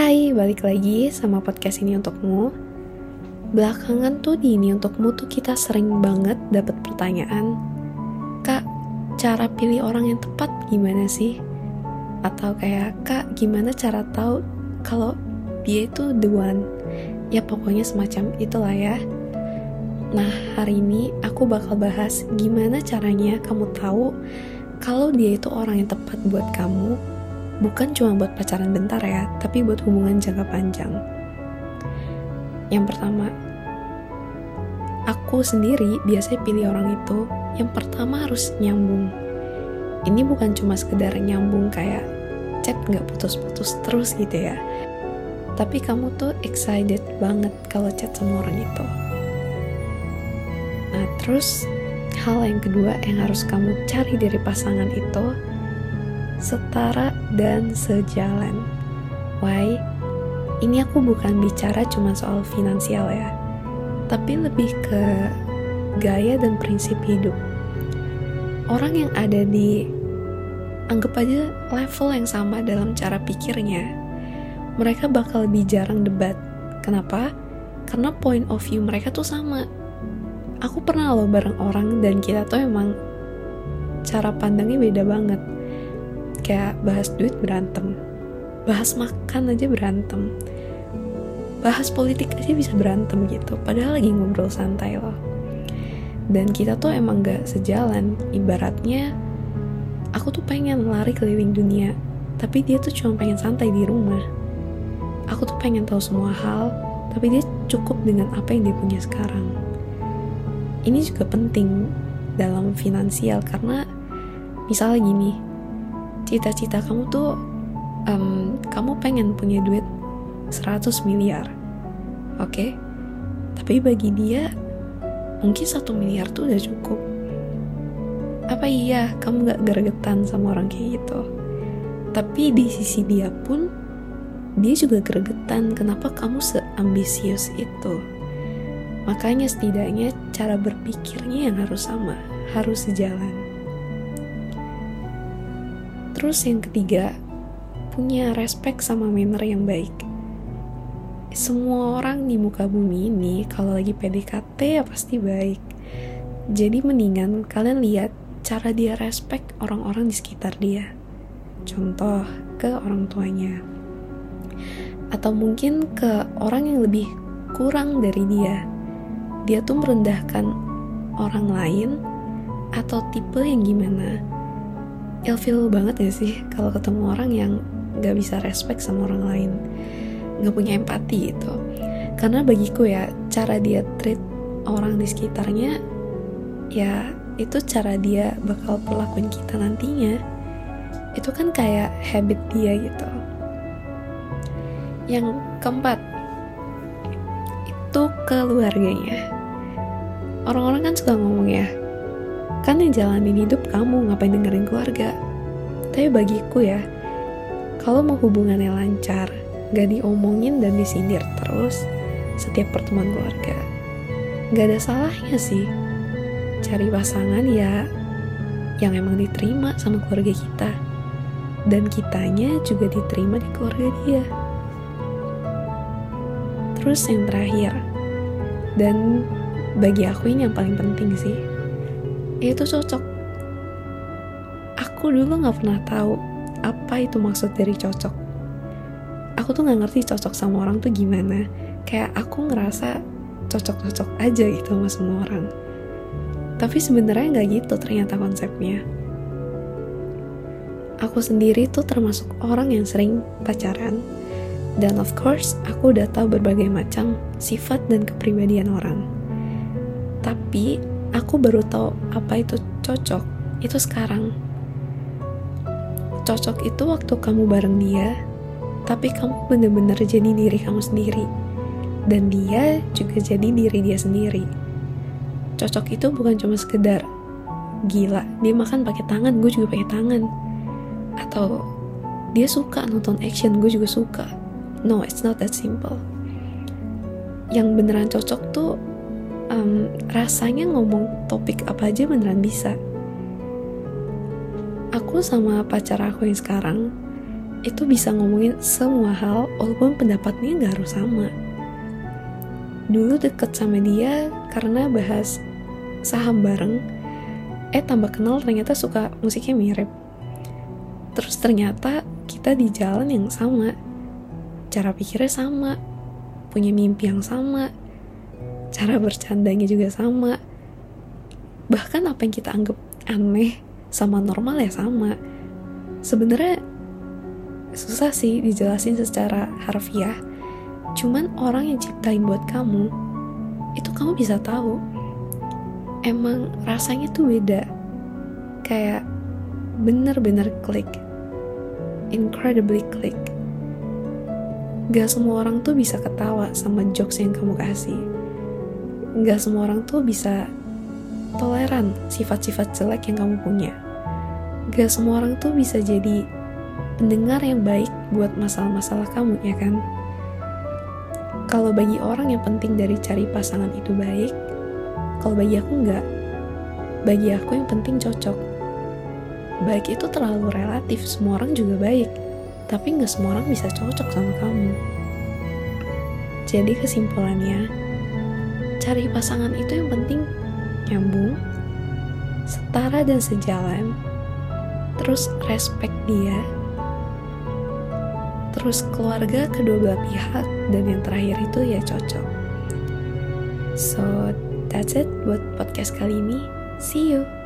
Hai, balik lagi sama podcast ini untukmu. Belakangan tuh di ini untukmu tuh kita sering banget dapat pertanyaan, Kak, cara pilih orang yang tepat gimana sih? Atau kayak, Kak, gimana cara tahu kalau dia itu the one? Ya pokoknya semacam itulah ya. Nah, hari ini aku bakal bahas gimana caranya kamu tahu kalau dia itu orang yang tepat buat kamu bukan cuma buat pacaran bentar ya, tapi buat hubungan jangka panjang. Yang pertama, aku sendiri biasanya pilih orang itu yang pertama harus nyambung. Ini bukan cuma sekedar nyambung kayak chat nggak putus-putus terus gitu ya. Tapi kamu tuh excited banget kalau chat sama orang itu. Nah terus hal yang kedua yang harus kamu cari dari pasangan itu setara dan sejalan. Why? Ini aku bukan bicara cuma soal finansial ya, tapi lebih ke gaya dan prinsip hidup. Orang yang ada di anggap aja level yang sama dalam cara pikirnya, mereka bakal lebih jarang debat. Kenapa? Karena point of view mereka tuh sama. Aku pernah loh bareng orang dan kita tuh emang cara pandangnya beda banget kayak bahas duit berantem bahas makan aja berantem bahas politik aja bisa berantem gitu. Padahal lagi ngobrol santai loh. Dan kita tuh emang gak sejalan. Ibaratnya aku tuh pengen lari keliling dunia tapi dia tuh cuma pengen santai di rumah. Aku tuh pengen tahu semua hal tapi dia cukup dengan apa yang dia punya sekarang. Ini juga penting dalam finansial karena misalnya gini cita-cita kamu tuh um, kamu pengen punya duit 100 miliar oke? Okay? tapi bagi dia mungkin satu miliar tuh udah cukup. Apa iya? Kamu gak gregetan sama orang kayak gitu? Tapi di sisi dia pun dia juga gregetan. Kenapa kamu seambisius itu? Makanya setidaknya cara berpikirnya yang harus sama harus sejalan Terus yang ketiga, punya respect sama manner yang baik. Semua orang di muka bumi ini kalau lagi PDKT ya pasti baik. Jadi mendingan kalian lihat cara dia respect orang-orang di sekitar dia. Contoh ke orang tuanya. Atau mungkin ke orang yang lebih kurang dari dia. Dia tuh merendahkan orang lain atau tipe yang gimana ilfeel banget ya sih kalau ketemu orang yang gak bisa respect sama orang lain? Gak punya empati gitu. Karena bagiku ya cara dia treat orang di sekitarnya ya itu cara dia bakal perlakuin kita nantinya. Itu kan kayak habit dia gitu. Yang keempat itu keluarganya. Orang-orang kan suka ngomong ya Kan yang jalanin hidup kamu, ngapain dengerin keluarga? Tapi bagiku ya, kalau mau hubungannya lancar, gak diomongin dan disindir terus setiap pertemuan keluarga. Gak ada salahnya sih. Cari pasangan ya yang emang diterima sama keluarga kita. Dan kitanya juga diterima di keluarga dia. Terus yang terakhir, dan bagi aku ini yang paling penting sih, itu cocok. Aku dulu nggak pernah tahu apa itu maksud dari cocok. Aku tuh nggak ngerti cocok sama orang tuh gimana. Kayak aku ngerasa cocok-cocok aja gitu sama semua orang. Tapi sebenarnya nggak gitu ternyata konsepnya. Aku sendiri tuh termasuk orang yang sering pacaran. Dan of course aku udah tahu berbagai macam sifat dan kepribadian orang. Tapi aku baru tahu apa itu cocok itu sekarang. Cocok itu waktu kamu bareng dia tapi kamu bener-bener jadi diri kamu sendiri. Dan dia juga jadi diri dia sendiri. Cocok itu bukan cuma sekedar gila dia makan pakai tangan gue juga pakai tangan. Atau dia suka nonton action gue juga suka. No it's not that simple. Yang beneran cocok tuh um, rasanya ngomong topik apa aja beneran bisa. Aku sama pacar aku yang sekarang itu bisa ngomongin semua hal walaupun pendapatnya nggak harus sama. Dulu deket sama dia karena bahas saham bareng eh tambah kenal ternyata suka musiknya mirip. Terus ternyata kita di jalan yang sama cara pikirnya sama punya mimpi yang sama cara bercandanya juga sama. Bahkan apa yang kita anggap aneh sama normal ya sama. Sebenarnya susah sih dijelasin secara harfiah. Cuman orang yang ciptain buat kamu itu kamu bisa tahu. Emang rasanya tuh beda. Kayak bener-bener klik. Incredibly klik. Gak semua orang tuh bisa ketawa sama jokes yang kamu kasih gak semua orang tuh bisa toleran sifat-sifat jelek yang kamu punya gak semua orang tuh bisa jadi pendengar yang baik buat masalah-masalah kamu ya kan kalau bagi orang yang penting dari cari pasangan itu baik, kalau bagi aku enggak. Bagi aku yang penting cocok. Baik itu terlalu relatif, semua orang juga baik. Tapi nggak semua orang bisa cocok sama kamu. Jadi kesimpulannya, cari pasangan itu yang penting nyambung, setara dan sejalan, terus respect dia, terus keluarga kedua belah pihak dan yang terakhir itu ya cocok. So that's it buat podcast kali ini. See you